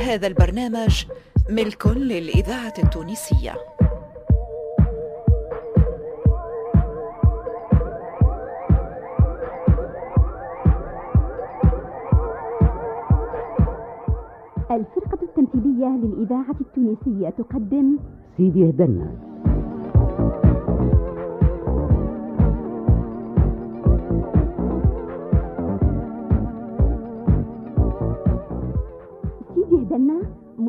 هذا البرنامج ملك للإذاعة التونسية. الفرقة التمثيلية للإذاعة التونسية تقدم سيدي هدنا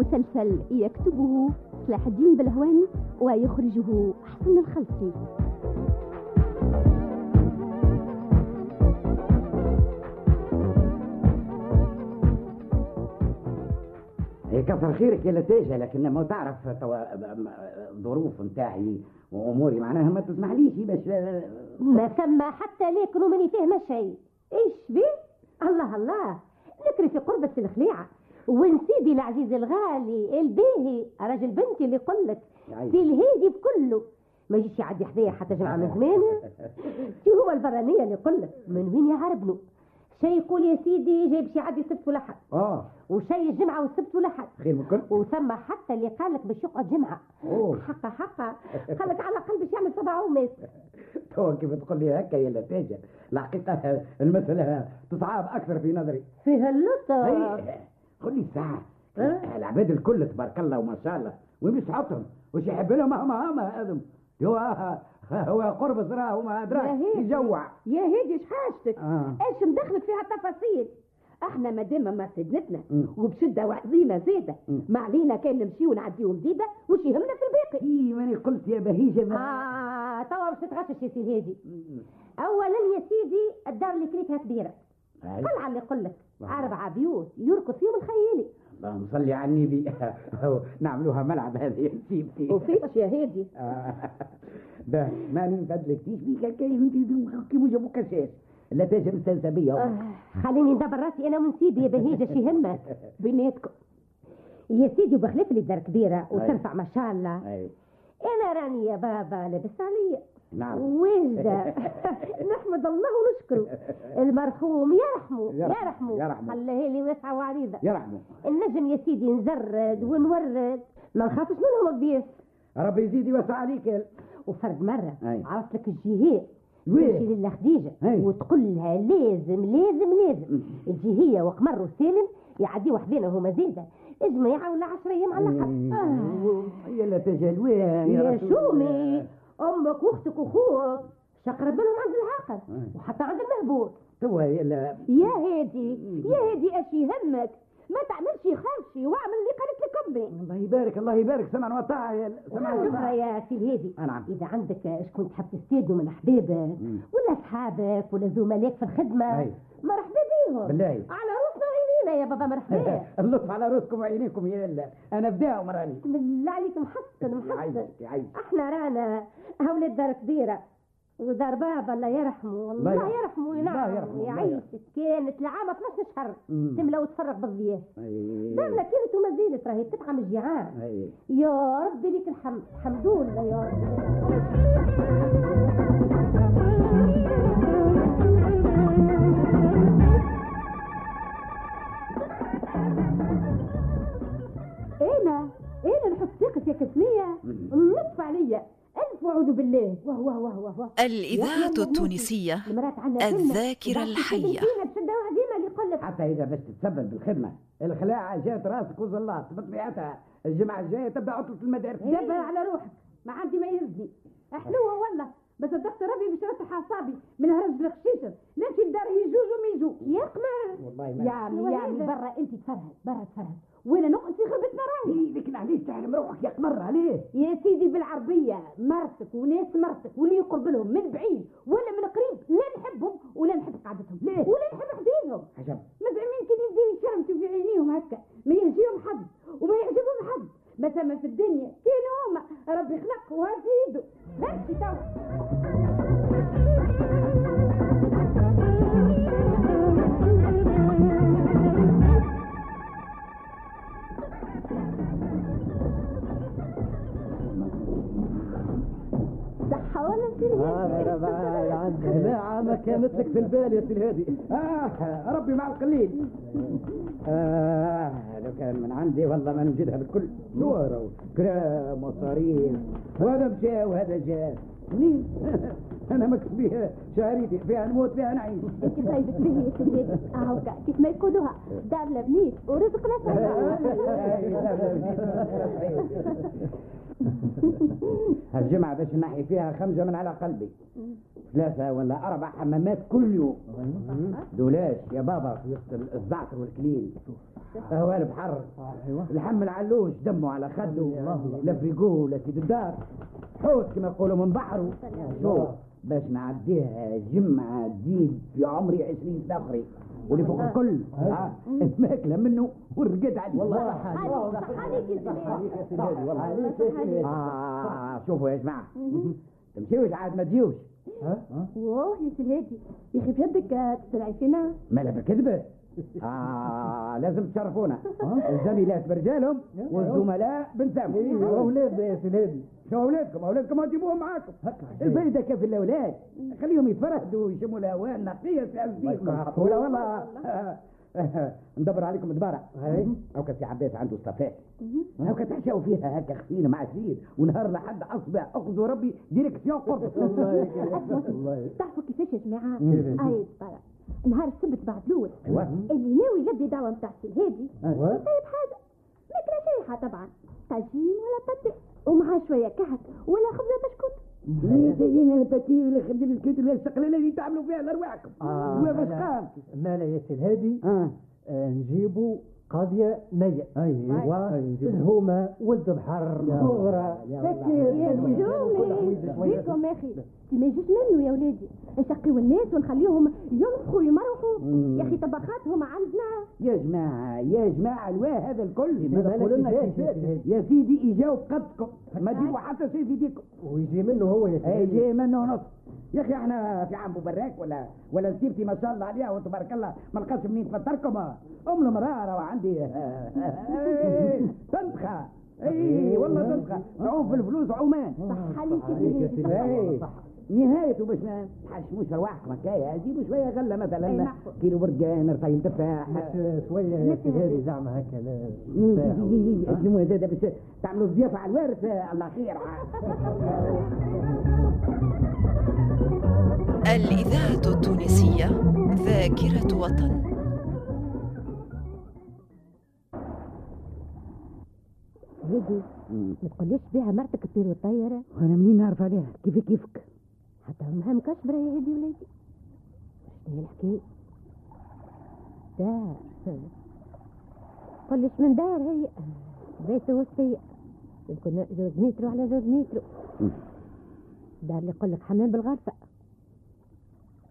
مسلسل يكتبه صلاح الدين بلهواني ويخرجه حسن الخلصي هي كثر خيرك يا لتاجة لكن ما تعرف ظروف نتاعي وأموري. معناها ما تسمحليش باش ما ثم حتى ليكن ماني فاهمه شيء. إيش بي؟ الله الله. نكري في قربة الخليعة ونسيدي العزيز الغالي؟ الباهي راجل بنتي اللي يعيش. في الهادي بكله. ما يجيش يعدي حذايا حتى جمعة من زمانه. شو هو البرانية اللي لك؟ من وين يعربنوا شيء يقول يا سيدي جاي باش يعدي سبت ولحد. آه. وشيء الجمعة والسبت ولحد. خير من كل. وثم حتى اللي قال لك باش يقعد جمعة. أوه. حقا حقا. قال لك على الأقل باش يعمل سبع ومات توا كيف تقول لي هكا يا لتاجة الحقيقة المسألة تصعب أكثر في نظري. فيها اللطف. لي ساعة. العباد الكل تبارك الله وما شاء الله. بيصحتهم وش يحب لهم هم هم هذم هو هو قرب زراه وما هيك. يجوع. يا هيدي إيش حاجتك؟ آه. إيش مدخلك فيها التفاصيل أحنا ما دام ما سدنتنا. وبشدة وعزيمة زاده. ما علينا كان نمشي ونعديو مديده وش يهمنا في الباقي؟ إيه ماني قلت يا بهيجة ما آه توا باش تتغشش يا سي هادي أولا يا سيدي الدار اللي كريتها كبيرة. هاي. قلعة اللي يقول أربعة بيوت يركض فيهم الخيالي. اللهم صلي على النبي. نعملوها ملعب هذه يا سيدي وفيش يا هادي آه. ده ما نفدلكتيش بيك كي انت كيف جابوا كاساس. لا تاجم السلسبية آه. خليني ندبر راسي أنا ونسيبي يا بهيجة شي همك بيناتكم. يا سيدي وبخلاف اللي دار كبيرة وتنفع ما شاء الله. أي. أنا راني يا بابا لابس عليا. نعم. واجدة نحمد الله ونشكره. المرحوم يرحمه يرحمه، يرحمه. خلاه لي واسعة وعريضة. يرحمه. النجم يا سيدي نزرد ونورد. ما نخافش منهم الضيف ربي يزيد يوسع عليك. يا- وفرد مرة أي. عرفت لك الجهات وين؟ تمشي لله خديجة. وتقول لها لازم لازم لازم. هي وقمر وسالم يعديوا حذانا هما زيادة اجمع ولا عشرة أيام على الأقل. آه. يا لا تجهل. وين يا رسول شومي؟ أمك واختك واخوك شقرب منهم عند العاقل. وحتى عند المهبوط. توا يا لا. يا هادي يا هادي اش يهمك. ما تعملش خالشي واعمل اللي قالت لك أمي. الله يبارك الله يبارك. سمعا وطاعة يا سمعا شكرا وطاعة يا سي الهادي آه، نعم. إذا عندك شكون تحب تستيدوا من أحبابك ولا أصحابك ولا زملائك في الخدمة. مرحبا بيهم. بالله. على روسنا وعينينا يا بابا مرحبا. اللطف على راسكم وعينيكم يا لا أنا بداهم راني بالله عليك محسن محسن إحنا رانا أولاد دار كبيرة. ودار بابا الله يرحمه. الله الله يرحمه. نعم الله يعيشك كانت العام 12 شهر. تملى وتفرغ بالضياف. دارنا كانت وما زالت راهي تطعم الجيعان. يا ربي لك الحمد الحمد لله يا رب أنا أنا نحط ثقتي يا كسمية؟ النصف عليا. ألف اعوذ بالله واه واه واه واه الإذاعة التونسية. الذاكرة الحية. حتى إذا باش تتسبب بالخدمة الخلاعة جات راسك وزلات بطبيعتها الجمعه الجاية تبدا عطلة المدارس. دبر على روحك. ما عندي ما يهزني. حلوة والله. بس الدكتور ربي باش يرتاح اعصابي من هرج الخشيشة. نمشي لدار يجوز وما يجوز يا قمر والله ما يا عمي يا عمي. برا. أنت تفرهد برا تفرهد. وأنا نقعد في غربتنا راهي إيه، لكن علاش تعلم روحك يا قمر عليه يا سيدي بالعربية مرتك وناس مرتك واللي يقرب لهم من بعيد ولا من قريب لا نحبهم ولا نحب قعدتهم. ليه؟ ولا نحب حديثهم عجب. مزعمين كانت لك في البال يا سي الهادي. آه ربي مع القليل. آه لو كان من عندي والله ما نوجدها بالكل نور وكرام وصاريف وهذا مشى وهذا جاء منين أنا مكتب بيها شهريتي فيها نموت فيها نعيش. انت طيبة به يا سيدي أهو كيف ما يقولوها دار لبنيت ورزق لا هالجمعة باش نحي فيها خمسة من على قلبي. ثلاثة ولا أربع حمامات كل يوم. دولاش يا بابا في وسط الزعتر والكليل هو البحر. الحم العلوش دمه على خده. لا فريقو لا سيد الدار. حوت كما يقولوا من بحره. شوف باش نعديها جمعة جديد في عمري عشرين أخري واللي فوق الكل. ماكلة منه والرقد عليه. والله صح عليك يا سيدي آه شوفوا يا جماعة. تمشيوش عاد ما تجيوش. اوه يا سيدي. يا أخي بيدك تسرعي فينا مالا بالكذبة آه لازم تشرفونا. الزميلات برجالهم والزملاء بنسامهم. أولاد يا سيدي؟ شو أولادكم؟ أولادكم ما تجيبوهم معاكم. الفايدة كيف الأولاد؟ خليهم يتفرهدوا ويشموا الهواء النقية في أنفسهم ولا والله. ندبر عليكم دبارة أو كان في عباس عنده صفات أو كان تعشوا فيها هكا خفين مع سيد ونهار لحد أصبع. أخذوا ربي ديريكسيون قرب تعرفوا كيفاش يا جماعة؟ اي طلع نهار السبت بعد الأول. أيوة. اللي ناوي يلبي دعوة متاع الهادي. أيوة. طيب حاجة ماكلة شايحة طبعا. طاجين ولا باتي ومعها شوية كحك ولا خبزة بشكوت. سيدنا البتيل اللي خدم الكتب الاستقلالية اللي تعملوا فيها لأرواحكم آه، وباش لا. قام مالا يا الهادي آه. آه، نجيبوا قاضية مية أيوة. الهومة ولد بحر صغرى يا نجومي بيكم يا أخي؟ ما يجيش منه يا ولادي. نشقيو الناس ونخليهم ينفخوا ويمرحوا يا أخي طبخاتهم عندنا. يا جماعة يا جماعة الواه هذا الكل. يا سيدي؟ يجاوب قدكم ما تجيبوا حتى شيء في ايديكم ويجي منه هو يا اي سيدي جاي منه ونص يا أخي إحنا في عم براك ولا ولا سيرتي ما شاء الله عليها وتبارك الله ما لقاش منين تفطركم أم المرارة وعندي. تنتخى أي والله تنتخى تعوم في الفلوس عومان. صح عليك يا سيدي. سيدي. اي نهايته باش ما تحشموش رواحكم هكايا جيبوا شوية غله مثلا. كيلو برقان رطيل تفاح يا سي الهادي زعما هكا. شنو هذا باش تعملوا ضيافه على الوارث الله خير. الإذاعة التونسية ذاكرة وطن. هادي ما تقوليش بيها مرتك تطير وتطير وأنا منين نعرف عليها؟ كيف كيفك؟ حتى امها مكشبرة يا هادي ولادي. شنو هي الحكاية؟ دار. قوليش من دار هي؟ بيت وسطية يمكن زوج مترو على زوج مترو دار اللي يقول لك حمام بالغرفة.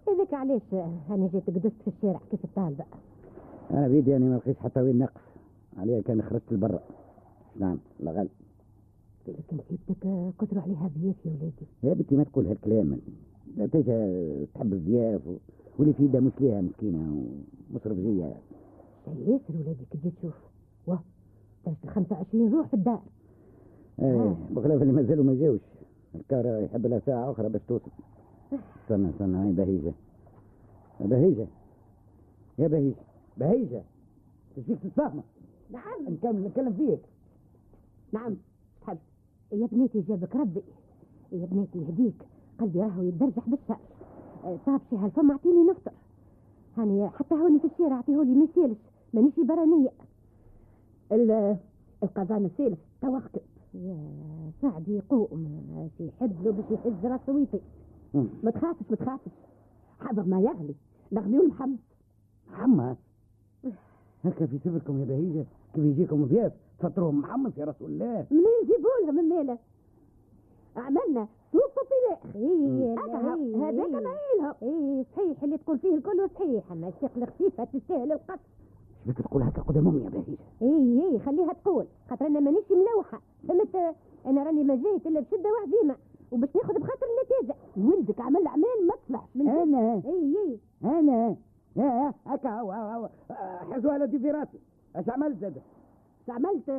هذيك علاش هاني جيت قدست في الشارع؟ كيف الطالبة؟ أنا بيدي أنا ما لقيتش حتى وين نقص عليها كان خرجت لبرا. نعم غلط لكن سيبتك قدروا عليها ضياف يا ولادي. يا بنتي ما تقول هالكلام. لا تجا تحب الضياف و- واللي في يدها مش ليها مسكينة ومصرف زيها. ياسر ولادي كي تشوف. واه درجة 25 روح في الدار. إيه بخلاف اللي مازالوا ما جاوش. الكارة يحب لها ساعة أخرى باش توصل. استنى استنى هاي بهيجة. بهيجة. يا بهيجة. بهيجة. تشفيك تتفاهمة نعم. نكمل نتكلم فيك. نعم تحب يا بنيتي جابك ربي. يا بنيتي يهديك. قلبي راهو يتدرجح بالشهر آه، صاب شي هالفم أعطيني نفطر. هاني حتى هوني في الشارع اعطيهولي ما يسالش مانيش برانية ال- القضاء نسالف توقف يا سعدي يقوم شي يحب له باش يهز راسه ويطير. ما تخافش ما تخافش. حبر ما يغلي. نغليو المحمد محمد؟ هكا في سفركم يا بهيجة كيف يجيكم ضياف تفطروهم محمد يا رسول الله. منين يجيبوا لها من ماله عملنا سوق إيه هذاك ما يلهم إيه صحيح اللي تقول فيه الكل صحيح. أما الثقل خفيفه تستاهل القتل شبيك تقول هكا؟ قدام أمي يا بهيجة. إيه إيه خليها تقول. خاطر أنا مانيش ملوحة. فهمت؟ أنا راني ما جيت إلا بشدة وعزيمة. وباش ناخذ بخاطر النتيجة. ولدك عمل أعمال ما تصلحش من إيه إيه. أنا. يا يا هكا هو هو حزوها لدي في راسي. اش عملت زاد؟ عملت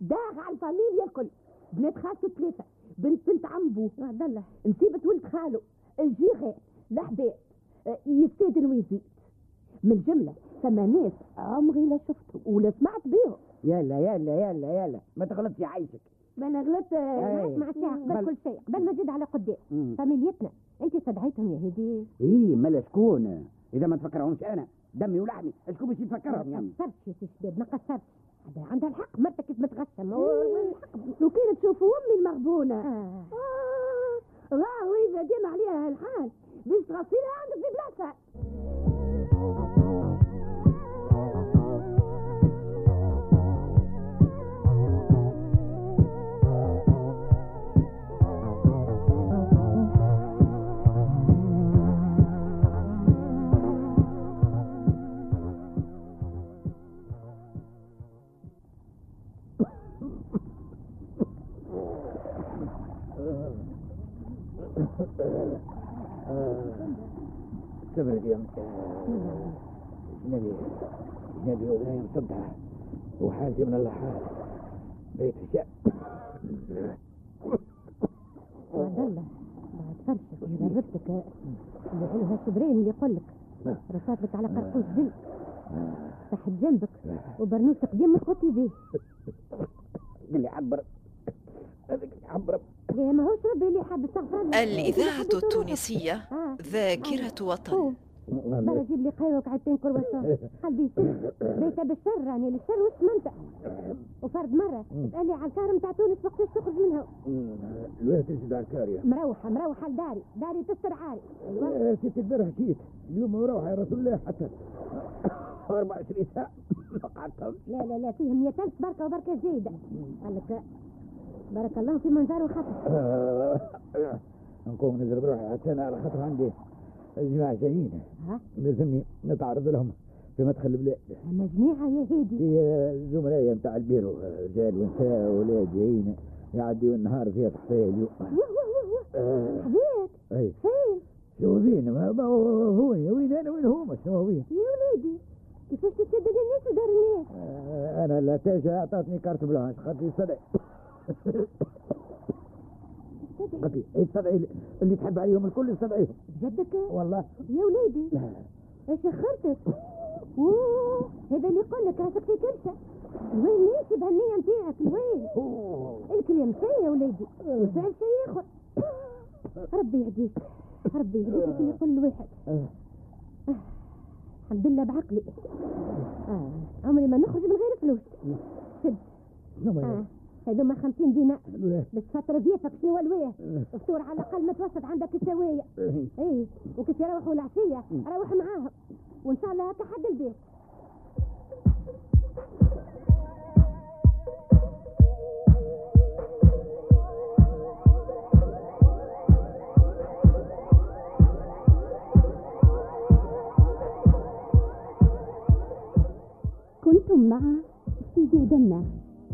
داغ على الفاميليا الكل. بنات خالته ثلاثة بنت بنت عمبو. عبد الله نسيبة ولد خاله الجيغات الأحباب آه، يستاذن ويزيد من جملة ثم ناس عمري لا شفتهم ولا سمعت بيهم يلا يلا يلا يلا. ما تغلطش يا عايشك. ما أنا غلطت أي. مع الساعة. قبل بل- كل شيء قبل ما نزيد على قدام. فاميليتنا أنت استدعيتهم يا هدي. إيه ملا شكون. إذا ما تفكرهمش أنا. دمي ولحمي. شكون باش يتفكرهم يا ما قصرتش يا سي شباب ما قصرتش عندها الحق مرتك كيف متغشم لو كانت تشوفوا أمي المغبونة. آه. راهو اذا ديم عليها الحال. باش تغسلها صبرت يا نبي نبي ولا صبتها وحالتي من الله حال بيت الشعب. عبد الله بعد فرشك جربتك اللي حلوها الشبرين اللي يقول لك. رصات لك على قرقوش ذل تحت جنبك. وبرنوس قديم ما تخطي به قل لي عبر. هذاك عبر اللي له. الإذاعة. التونسية. ذاكرة وطن. بلا جيب لي قهوة عيدتين كرواسون قلبي سر بيته بالشر راني للشر وسمنته وفرد مرة. اسألي على الكار متاع تونس وقتاش تخرج منها الوقت تجد على الكارية مروحة مروحة لداري. داري تستر عاري. أيوة. كنت البارح جيت اليوم مروحة يا رسول الله حتى 24 ساعة ما قعدتهمش. لا لا لا فيهم 100 ألف بركة وبركة زايدة قال لك بارك الله في منظر وخطر نقوم نضرب روحي حتى أنا على خاطر عندي. جماعة جايين. ها؟ لازمني نتعرض لهم في مدخل البلاد. أما جماعة يا هيدي. في زملائي نتاع البيرو رجال ونساء واولاد جايين. يعديوا النهار فيها واه حبيت أي. فين؟ شو فين؟ ما هو وين أنا؟ وين هما؟ شنو هو فين؟ يا وليدي كيفاش تسدد الناس ودار الناس؟ آه، أنا لا تاجا اعطتني كارت بلانش خاطري صدق. السبعي اللي تحب عليهم الكل استدعيهم بجدك؟ والله. يا وليدي. إيش أخرتك؟ أوه هذا اللي يقول لك راسك في كرشة. وين ماشي بهالنية نتاعك؟ وين الكلام شيء يا وليدي. والفعل شيء آخر. ربي يهديك. ربي يهديك اللي يقول الواحد الحمد لله بعقلي. آه. عمري ما نخرج من غير فلوس. سد شنو آه. هذا؟ هذوما خمسين دينار. الواه. بس فترة ضيافك شنو الواه فطور على الأقل متوسط عندك السواية إيه. اي وكيف يروحوا العشية؟ روح معاهم. وإن شاء الله هكا حد البيت. كنتم مع سيدي جنة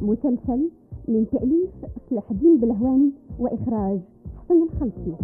مسلسل من تأليف صلاح الدين بلهوان وإخراج حسن الخلصي